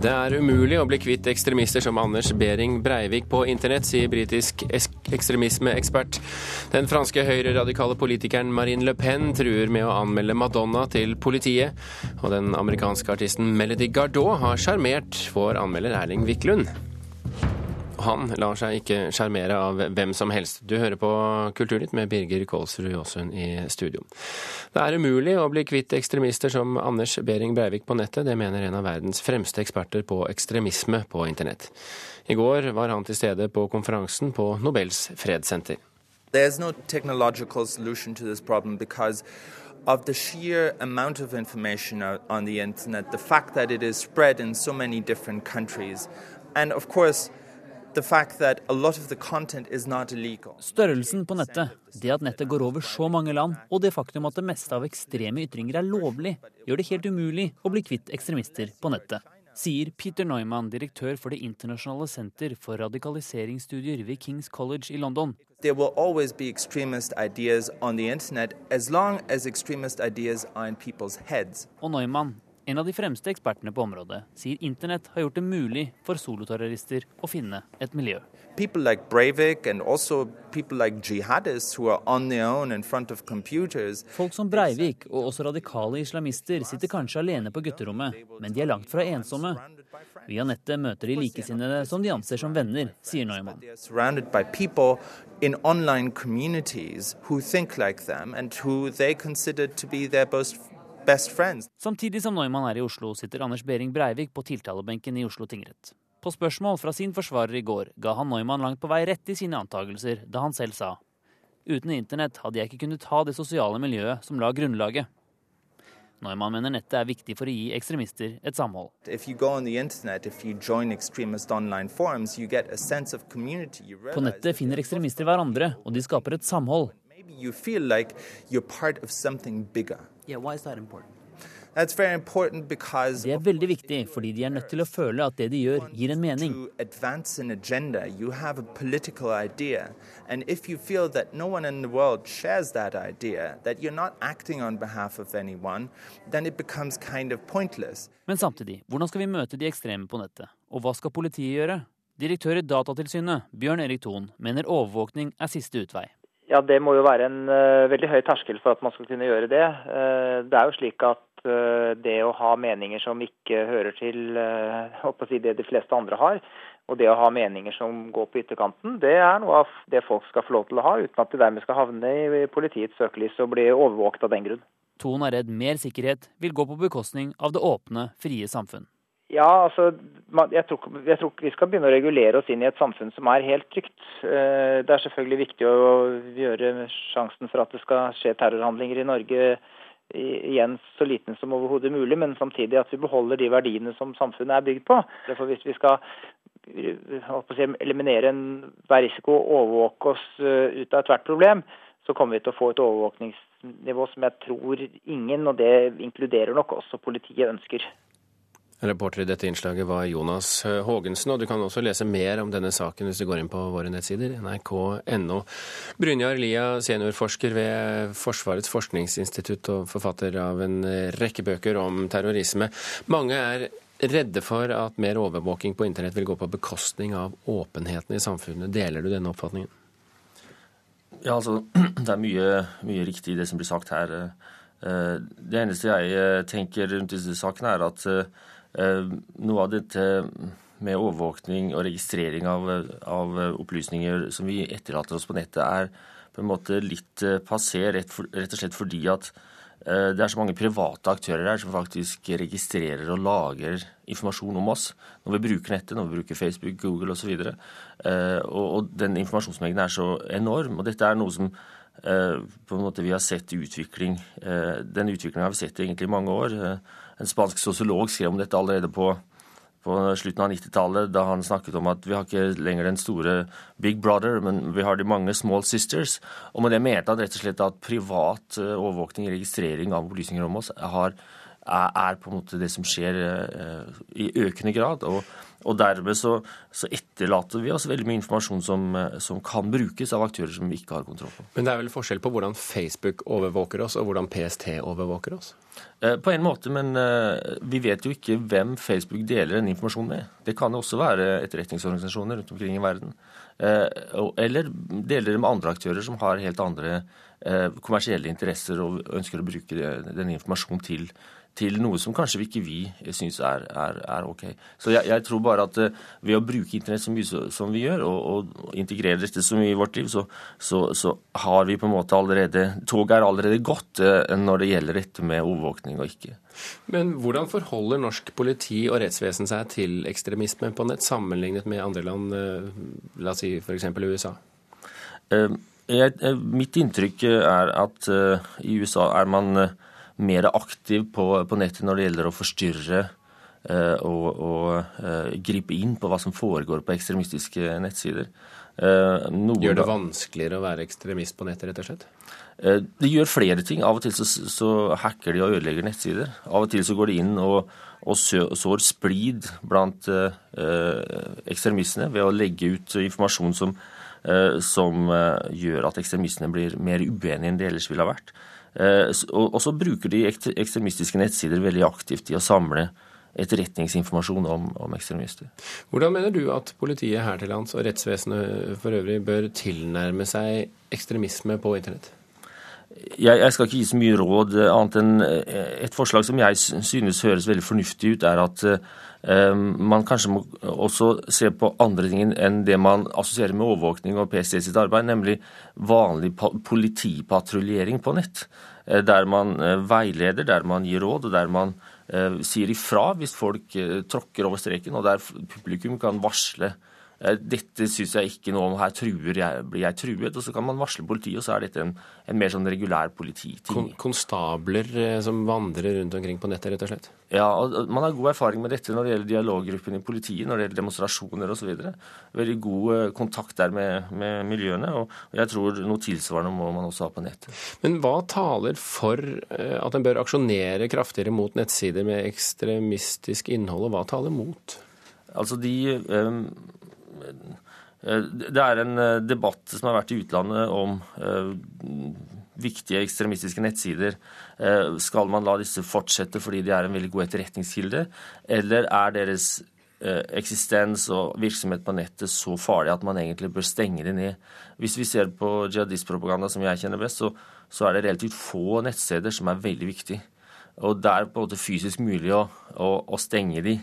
Det er umulig å bli kvitt ekstremister som Anders Behring Breivik på internett, sier britisk ekstremismeekspert. Den franske høyreradikale politikeren Marine Le Pen truer med å anmelde Madonna til politiet. Og den amerikanske artisten Melody Gardot har sjarmert vår anmelder Erling Wiklund. Han lar seg ikke sjarmere av hvem som helst. Du hører på Kulturnytt med Birger Kolsrud Jåsund i studio. Det er umulig å bli kvitt ekstremister som Anders Behring Breivik på nettet. Det mener en av verdens fremste eksperter på ekstremisme på internett. I går var han til stede på konferansen på Nobels fredssenter. There's no technological solution to this problem because of the sheer amount of information on the internet, the fact that it is spread in so many different countries, and of course Størrelsen på nettet, det at nettet går over så mange land, og det faktum at det meste av ekstreme ytringer er lovlig, gjør det helt umulig å bli kvitt ekstremister på nettet, sier Peter Neumann, direktør for Det internasjonale senter for radikaliseringsstudier ved Kings College i London. There will always be extremist ideas on the internet as long as extremist ideas are in people's heads. Og Neumann en av de fremste ekspertene på området sier internett har gjort det mulig for soloterrorister å finne et miljø. Like Breivik like Folk som Breivik og også radikale islamister sitter kanskje alene på gutterommet, men de er langt fra ensomme. Via nettet møter de likesinnede som de anser som venner, sier Neumann. in online communities who think like them and who they consider to be their most Samtidig som Neumann er i Oslo, sitter Anders Behring Breivik på tiltalebenken i Oslo tingrett. På spørsmål fra sin forsvarer i går ga han Neumann langt på vei rett i sine antakelser, da han selv sa uten internett hadde jeg ikke kunnet ha det sosiale miljøet som la grunnlaget. Neumann mener nettet er viktig for å gi ekstremister et samhold. På nettet finner ekstremister hverandre, og de skaper et samhold. You feel like you're part of something bigger. Yeah, why is that important? That's very important because det er veldig viktig fordi de er nødt til å føle at det de gjør, gir en mening. Men samtidig, hvordan skal vi møte de ekstreme på nettet? Og hva skal politiet gjøre? Direktør i Datatilsynet, Bjørn Erik Thon, mener overvåkning er siste utvei. Ja, Det må jo være en uh, veldig høy terskel for at man skal kunne gjøre det. Uh, det er jo slik at uh, det å ha meninger som ikke hører til si det de fleste andre har, og det å ha meninger som går på ytterkanten, det er noe av det folk skal få lov til å ha, uten at de dermed skal havne i politiets søkelys og bli overvåket av den grunn. Ton er redd mer sikkerhet vil gå på bekostning av det åpne, frie samfunn. Ja, altså, jeg tror, jeg tror, vi skal begynne å regulere oss inn i et samfunn som er helt trygt. Eh, det er selvfølgelig viktig å gjøre sjansen for at det skal skje terrorhandlinger i Norge igjen så liten som overhodet mulig, men samtidig at vi beholder de verdiene som samfunnet er bygd på. For Hvis vi skal si, eliminere enhver risiko og overvåke oss eh, ut av ethvert problem, så kommer vi til å få et overvåkningsnivå som jeg tror ingen, og det inkluderer nok også politiet, ønsker. Reporter i dette innslaget var Jonas Haagensen, og du kan også lese mer om denne saken hvis du går inn på våre nettsider, nrk.no. Brynjar Lia, seniorforsker ved Forsvarets forskningsinstitutt og forfatter av en rekke bøker om terrorisme. Mange er redde for at mer overvåking på internett vil gå på bekostning av åpenheten i samfunnet. Deler du denne oppfatningen? Ja, altså, Det er mye, mye riktig i det som blir sagt her. Eh, det eneste jeg tenker rundt disse sakene, er at Eh, noe av dette med overvåkning og registrering av, av, opplysninger som vi etterlater oss på nettet, er på en måte litt eh, passé, rett, for, rett og slett fordi at eh, det er så mange private aktører her som faktisk registrerer og lager informasjon om oss når vi bruker nettet, når vi bruker Facebook, Google osv. Og, og, og den informasjonsmengden er så enorm. Og dette er noe som på en måte vi har sett utvikling. Den utviklingen har vi sett egentlig i mange år. En spansk sosiolog skrev om dette allerede på, på slutten av 90-tallet, da han snakket om at vi har ikke lenger den store Big Brother, men vi har de mange Small Sisters. Og med det mente han rett og slett at privat eh, overvåkning, registrering av opplysninger om oss, har, er, på en måte det som skjer i økende grad. Og Og dermed så, så, etterlater vi oss veldig mye informasjon som, som, kan brukes av aktører som vi ikke har kontroll på. Men det er vel forskjell på hvordan Facebook overvåker oss, og hvordan PST overvåker oss? Eh, på en måte, men eh, vi vet jo ikke hvem Facebook deler den informasjonen med. Det kan jo også være etterretningsorganisasjoner rundt omkring i verden. Eh, eller deler det med andre aktører som har helt andre kommersielle interesser og ønsker å bruke den informasjonen til til noe som kanskje ikke vi syns er, er, er, ok. Så jeg, jeg, tror bare at uh, ved å bruke internett så mye så, som vi gjør, og, og, integrere dette så mye i vårt liv, så, så, så, har vi på en måte allerede Toget er allerede gått uh, når det gjelder dette med overvåkning og ikke. Men hvordan forholder norsk politi og rettsvesen seg til ekstremisme på nett, sammenlignet med andre land, la oss si f.eks. USA? Jeg, mitt inntrykk er at i USA er man mer aktiv på, på, nettet når det gjelder å forstyrre eh, og, og eh, gripe inn på hva som foregår på ekstremistiske nettsider. Eh, gjør det vanskeligere å være ekstremist på nettet, rett og slett? Eh, det gjør flere ting. Av og til så, så, hacker de og ødelegger nettsider. Av og til så går de inn og, og sår splid blant eh, ekstremistene ved å legge ut informasjon som, som gjør at ekstremistene blir mer uenige enn de ellers ville ha vært. Eh, og så bruker de ekstremistiske nettsider veldig aktivt i å samle etterretningsinformasjon om, om, ekstremister. Hvordan mener du at politiet her til lands og rettsvesenet for øvrig bør tilnærme seg ekstremisme på internett? Jeg, jeg, skal ikke gi så mye råd, eh, annet enn eh, et forslag som jeg synes høres veldig fornuftig ut, er at uh, man kanskje må også se på andre ting enn det man assosierer med overvåkning og PST sitt arbeid, nemlig vanlig politipatruljering på nett. Der man veileder, der man gir råd, og der man sier ifra hvis folk tråkker over streken, og der publikum kan varsle Eh, dette syns jeg ikke noe om, her truer jeg, blir jeg truet. Og så kan man varsle politiet, og så er dette en, en mer sånn regulær polititing. Kon konstabler eh, som vandrer rundt omkring på nettet, rett og slett? Ja, og man har god erfaring med dette når det gjelder dialoggruppen i politiet, når det gjelder demonstrasjoner osv. Veldig god eh, kontakt der med, med miljøene, og jeg tror noe tilsvarende må man også ha på nettet. Men hva taler for at en bør aksjonere kraftigere mot nettsider med ekstremistisk innhold, og hva taler mot? Altså de... Um, Eh, det er en eh, debatt som har vært i utlandet om eh, viktige ekstremistiske nettsider. Skal man la disse fortsette fordi de er en veldig god etterretningskilde, eller er deres eksistens og virksomhet på nettet så farlig at man egentlig bør stenge det ned? Hvis vi ser på jihadistpropaganda, som jeg kjenner best, så, er det relativt få nettsteder som er veldig viktige. Og det er på en måte fysisk mulig å, å, å stenge de,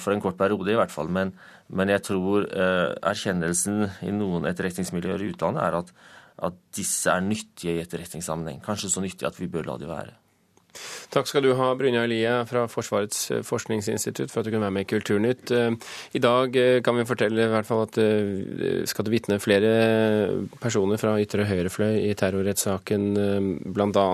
for en kort periode i hvert fall. Men, men jeg tror eh, erkjennelsen i noen etterretningsmiljøer i utlandet er at, at disse er nyttige i etterretningssammenheng. Kanskje så nyttige at vi bør la de være. Takk skal du ha, Brynja Elie fra Forsvarets eh, forskningsinstitutt, for at du kunne være med i Kulturnytt. Eh, I dag eh, kan vi fortelle i hvert fall at skal det vitne flere personer fra ytre høyrefløy i terrorrettssaken, bl.a.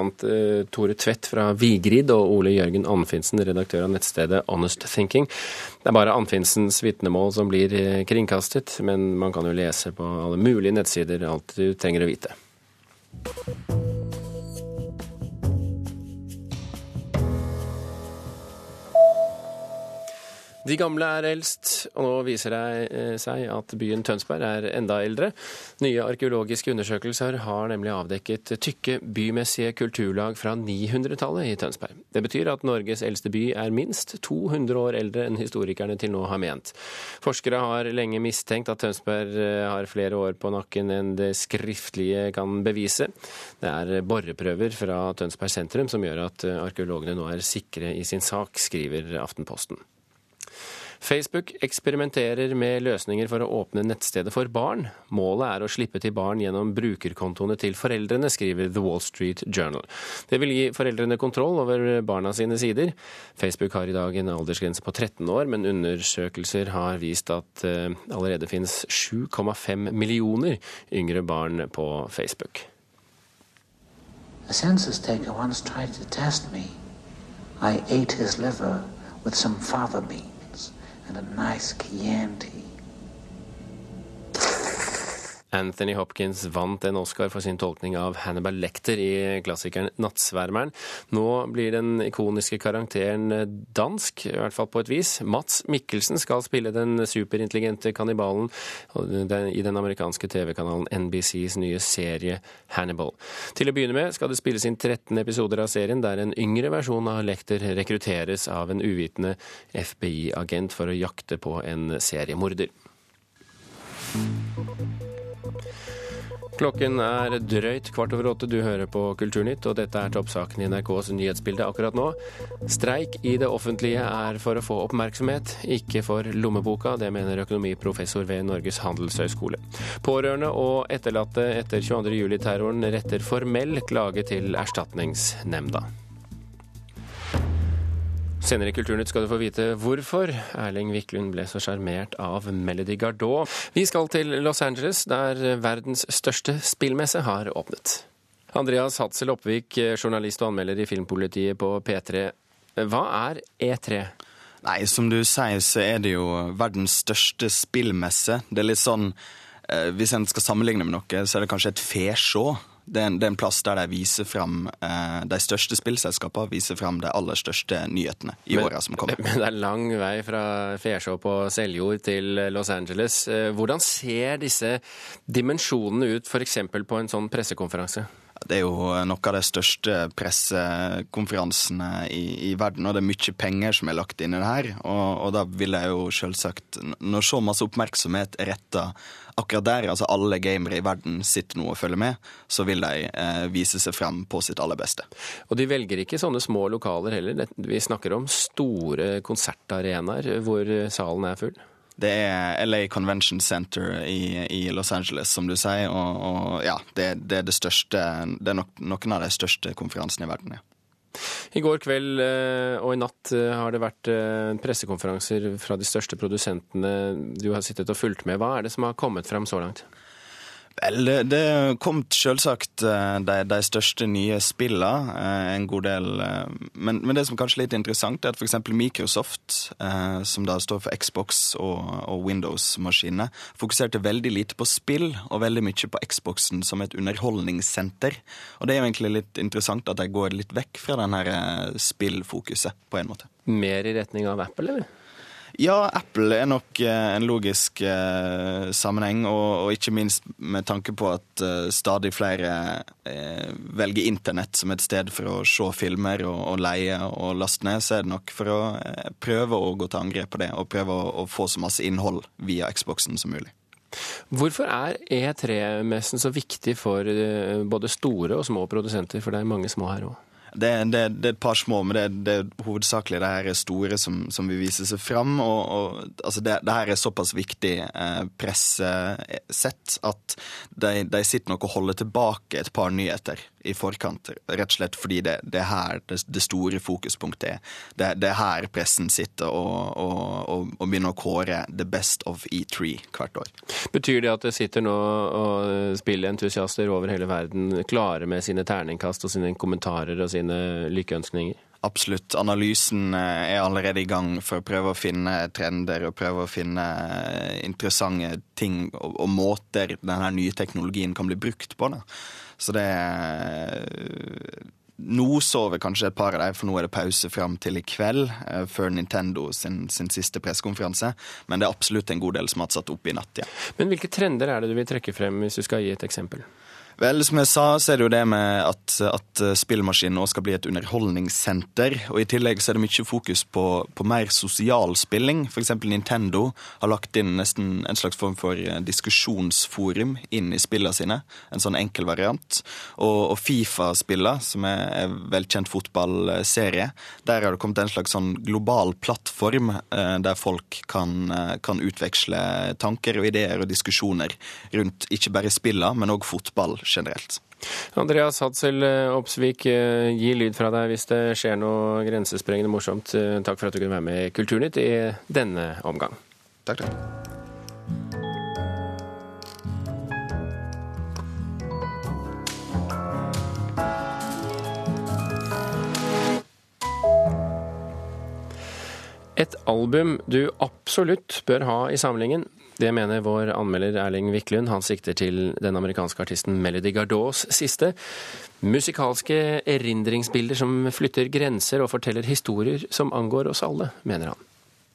Tore Tvedt fra Vigrid og Ole Jørgen Anfinsen, redaktør av nettstedet Honest Thinking. Det er bare Anfinsens vitnemål som blir kringkastet, men man kan jo lese på alle mulige nettsider alt du trenger å vite. De gamle er eldst, og nå viser det eh, seg at byen Tønsberg er enda eldre. Nye arkeologiske undersøkelser har nemlig avdekket tykke bymessige kulturlag fra 900-tallet i Tønsberg. Det betyr at Norges eldste by er minst 200 år eldre enn historikerne til nå har ment. Forskere har lenge mistenkt at Tønsberg eh, har flere år på nakken enn det skriftlige kan bevise. Det er boreprøver fra Tønsberg sentrum som gjør at eh, arkeologene nå er sikre i sin sak, skriver Aftenposten. Facebook eksperimenterer med løsninger for å åpne nettstedet for barn. Målet er å slippe til barn gjennom brukerkontoene til foreldrene, skriver The Wall Street Journal. Det vil gi foreldrene kontroll over barna sine sider. Facebook har i dag en aldersgrense på 13 år, men undersøkelser har vist at uh, allerede finnes 7,5 millioner yngre barn på Facebook. A census taker once tried to test me. I ate his liver with some and a nice Chianti. Anthony Hopkins vant en Oscar for sin tolkning av Hannibal Lecter i klassikeren 'Nattsvermeren'. Nå blir den ikoniske karakteren dansk, i hvert fall på et vis. Mats Mikkelsen skal spille den superintelligente kannibalen i den amerikanske TV-kanalen NBCs nye serie Hannibal. Til å begynne med skal det spilles inn 13 episoder av serien, der en yngre versjon av Lecter rekrutteres av en uvitende FBI-agent for å jakte på en seriemorder. Klokken er drøyt kvart over åtte. Du hører på Kulturnytt, og dette er toppsaken i NRKs nyhetsbilde akkurat nå. Streik i det offentlige er for å få oppmerksomhet, ikke for lommeboka. Det mener økonomiprofessor ved Norges handelshøyskole. Pårørende og etterlatte etter 22.07-terroren retter formell klage til Erstatningsnemnda. Senere i Kulturnytt skal du få vite hvorfor Erling Wiklund ble så sjarmert av Melody Gardot. Vi skal til Los Angeles, der verdens største spillmesse har åpnet. Andreas Hatzel Oppvik, journalist og anmelder i Filmpolitiet på P3. Hva er E3? Nei, som du sier, så er det jo verdens største spillmesse. Det er litt sånn eh, Hvis en skal sammenligne med noe, så er det kanskje et fesjå det er, en, det er en plass der de viser fram eh, de største spillselskapene viser fram de aller største nyhetene i åra som kommer. Men det er lang vei fra Fesjå på Seljord til Los Angeles. Eh, hvordan ser disse dimensjonene ut f.eks. på en sånn pressekonferanse? Det er jo noe av de største pressekonferansene i, i, verden, og det er mye penger som er lagt inn i det her. Og, og da vil jeg jo selvsagt, når så masse oppmerksomhet er retta akkurat der, altså alle gamere i verden sitter nå og følger med, så vil de eh, vise seg frem på sitt aller beste. Og de velger ikke sånne små lokaler heller. Vi snakker om store konsertarenaer hvor salen er full. Det er LA Convention Center i, i, Los Angeles, som du sier. Og, og ja, det, det, er det største Det er nok, noen av de største konferansene i verden, ja. I går kveld eh, og i natt eh, har det vært eh, pressekonferanser fra de største produsentene du har sittet og fulgt med. Hva er det som har kommet frem så langt? Vel, det kom selvsagt eh, de, de, største nye spillene, eh, en god del. Eh, men, men, det som kanskje er litt interessant, er at f.eks. Microsoft, som da står for Xbox og, og Windows-maskinene, fokuserte veldig lite på spill og veldig mye på Xboxen som et underholdningssenter. Og det er jo egentlig litt interessant at de går litt vekk fra den her spillfokuset, på en måte. Mer i retning av Apple, eller? Ja, Apple er nok eh, en logisk eh, sammenheng, og, og, ikke minst med tanke på at eh, stadig flere eh, velger internett som et sted for å se filmer og, og, leie og laste ned, så er det nok for å eh, prøve å gå til angrep på det, og prøve å, å få så masse innhold via Xboxen som mulig. Hvorfor er E3-messen så viktig for eh, både store og små produsenter, for det er mange små her òg? Det, det, det, er et par små, men det, det er hovedsakelig det her store som, som vil vise seg fram. Og, og altså det, her er såpass viktig eh, pressesett at de, de, sitter nok og holder tilbake et par nyheter i forkant, rett og slett fordi det, er her det, store fokuspunktet er. Det, er her pressen sitter og, og, og, begynner å kåre the best of E3 hvert år. Betyr det at det sitter nå og spillentusiaster over hele verden klare med sine terningkast og sine kommentarer og sine lykkeønskninger? Absolutt. Analysen eh, er allerede i gang for å prøve å finne trender og prøve å finne eh, interessante ting og, og måter denne nye teknologien kan bli brukt på. Da. Så det er Nå sover kanskje et par av dem, for nå er det pause fram til i kveld, før Nintendo sin, sin siste pressekonferanse. Men det er absolutt en god del som har satt opp i natt, ja. Men hvilke trender er det du vil trekke frem, hvis du skal gi et eksempel? Vel, som jeg sa, så er det jo det med at, at spillmaskinen nå skal bli et underholdningssenter. Og i tillegg så er det mye fokus på, på mer sosial spilling. F.eks. Nintendo har lagt inn nesten en slags form for eh, diskusjonsforum inn i spillene sine. En sånn enkel variant. Og, og Fifa-spillene, som er en velkjent fotballserie, der har det kommet en slags sånn global plattform eh, der folk kan, eh, kan utveksle tanker og ideer og diskusjoner rundt ikke bare spillene, men òg fotball generelt. Andreas Hadsel Opsvik, eh, gi lyd fra deg hvis det skjer noe grensesprengende morsomt. Eh, takk for at du kunne være med i Kulturnytt i denne omgang. Takk, takk. Et album du absolutt bør ha i samlingen, Det mener vår anmelder Erling Wiklund. Han sikter til den amerikanske artisten Melody Gardots siste. Musikalske erindringsbilder som flytter grenser og forteller historier som angår oss alle, mener han.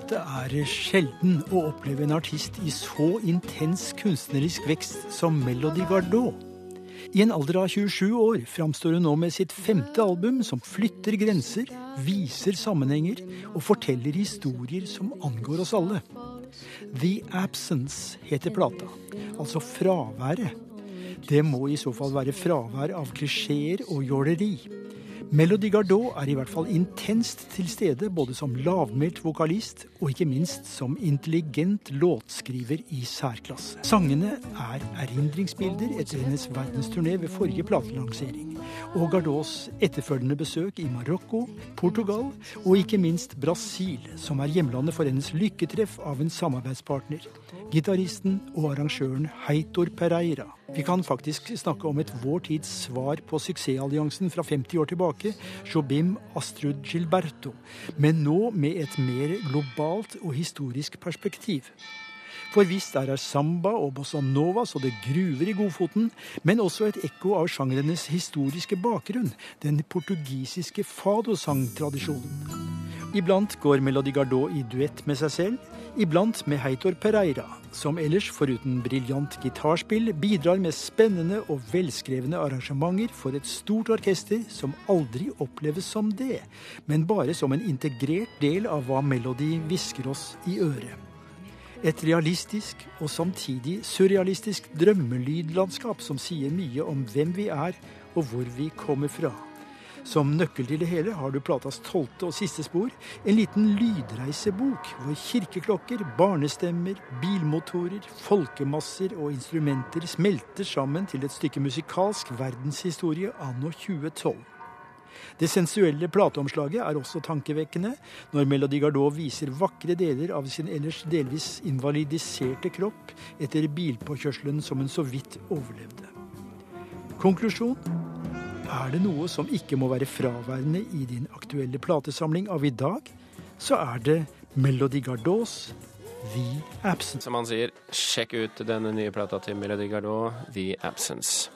Det er sjelden å oppleve en artist i så intens kunstnerisk vekst som Melody Gardot. I en alder av 27 år framstår hun nå med sitt femte album som flytter grenser, viser sammenhenger og forteller historier som angår oss alle. The Absence heter plata, altså fraværet. Det må i så fall være fravær av klisjeer og jåleri. Melody Gardot er i hvert fall intenst til stede både som lavmælt vokalist og ikke minst som intelligent låtskriver i særklasse. Sangene er erindringsbilder etter hennes verdensturné ved forrige platelansering, og Gardots etterfølgende besøk i Marokko, Portugal og ikke minst Brasil, som er hjemlandet for hennes lykketreff av en samarbeidspartner, gitaristen og arrangøren Heitor Pereira. Vi kan faktisk snakke om et vår tids svar på suksessalliansen fra 50 år tilbake, Jobim Astrud Gilberto, men nå med et mer globalt og historisk perspektiv. For visst er det samba og bossa nova så det gruver i Godfoten, men også et ekko av sjangrenes historiske bakgrunn, den portugisiske fadosangtradisjonen. Iblant går Melodi Gardot i duett med seg selv, iblant med Heitor Pereira, som ellers, foruten briljant gitarspill, bidrar med spennende og velskrevne arrangementer for et stort orkester som aldri oppleves som det, men bare som en integrert del av hva Melody hvisker oss i øret. Et realistisk og samtidig surrealistisk drømmelydlandskap som sier mye om hvem vi er og hvor vi kommer fra. Som nøkkel til det hele har du platas tolvte og siste spor, en liten lydreisebok hvor kirkeklokker, barnestemmer, bilmotorer, folkemasser og instrumenter smelter sammen til et stykke musikalsk verdenshistorie anno 2012. Det sensuelle plateomslaget er også tankevekkende når Melody Gardot viser vakre deler av sin ellers delvis invalidiserte kropp etter bilpåkjørselen som hun så vidt overlevde. Konklusjon er det noe som ikke må være fraværende i din aktuelle platesamling av i dag, så er det Melody Gardots The Absence. Som han sier, sjekk ut denne nye plata til Melody Gardot, The Absence.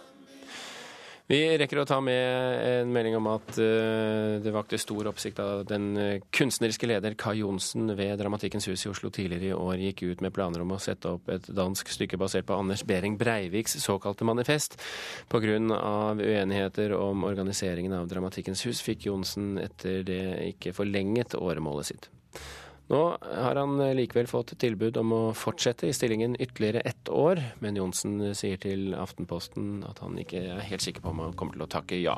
Vi rekker å ta med en melding om at uh, det vakte stor oppsikt da den eh, kunstneriske leder Kai Johnsen ved Dramatikkens hus i Oslo tidligere i år gikk ut med planer om å sette opp et dansk stykke basert på Anders Behring Breiviks såkalte manifest. Pga. uenigheter om organiseringen av Dramatikkens hus fikk Johnsen etter det ikke forlenget åremålet sitt. Nå har han likevel fått tilbud om å fortsette i stillingen ytterligere ett år, men Johnsen sier til Aftenposten at han ikke er helt sikker på om han kommer til å takke ja.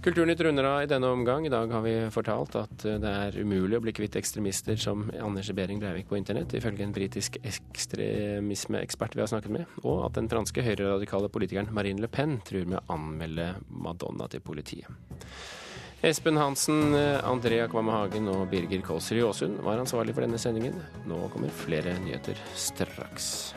Kulturnytt runder av i denne omgang. I dag har vi fortalt at det er umulig å bli kvitt ekstremister som Anders Behring Breivik på internett, ifølge en britisk ekstremismeekspert vi har snakket med, og at den franske høyreradikale politikeren Marine Le Pen truer med å anmelde Madonna til politiet. Espen Hansen, Andrea Kvamme Hagen og Birger Kåsrud Aasund var ansvarlig for denne sendingen. Nå kommer flere nyheter straks.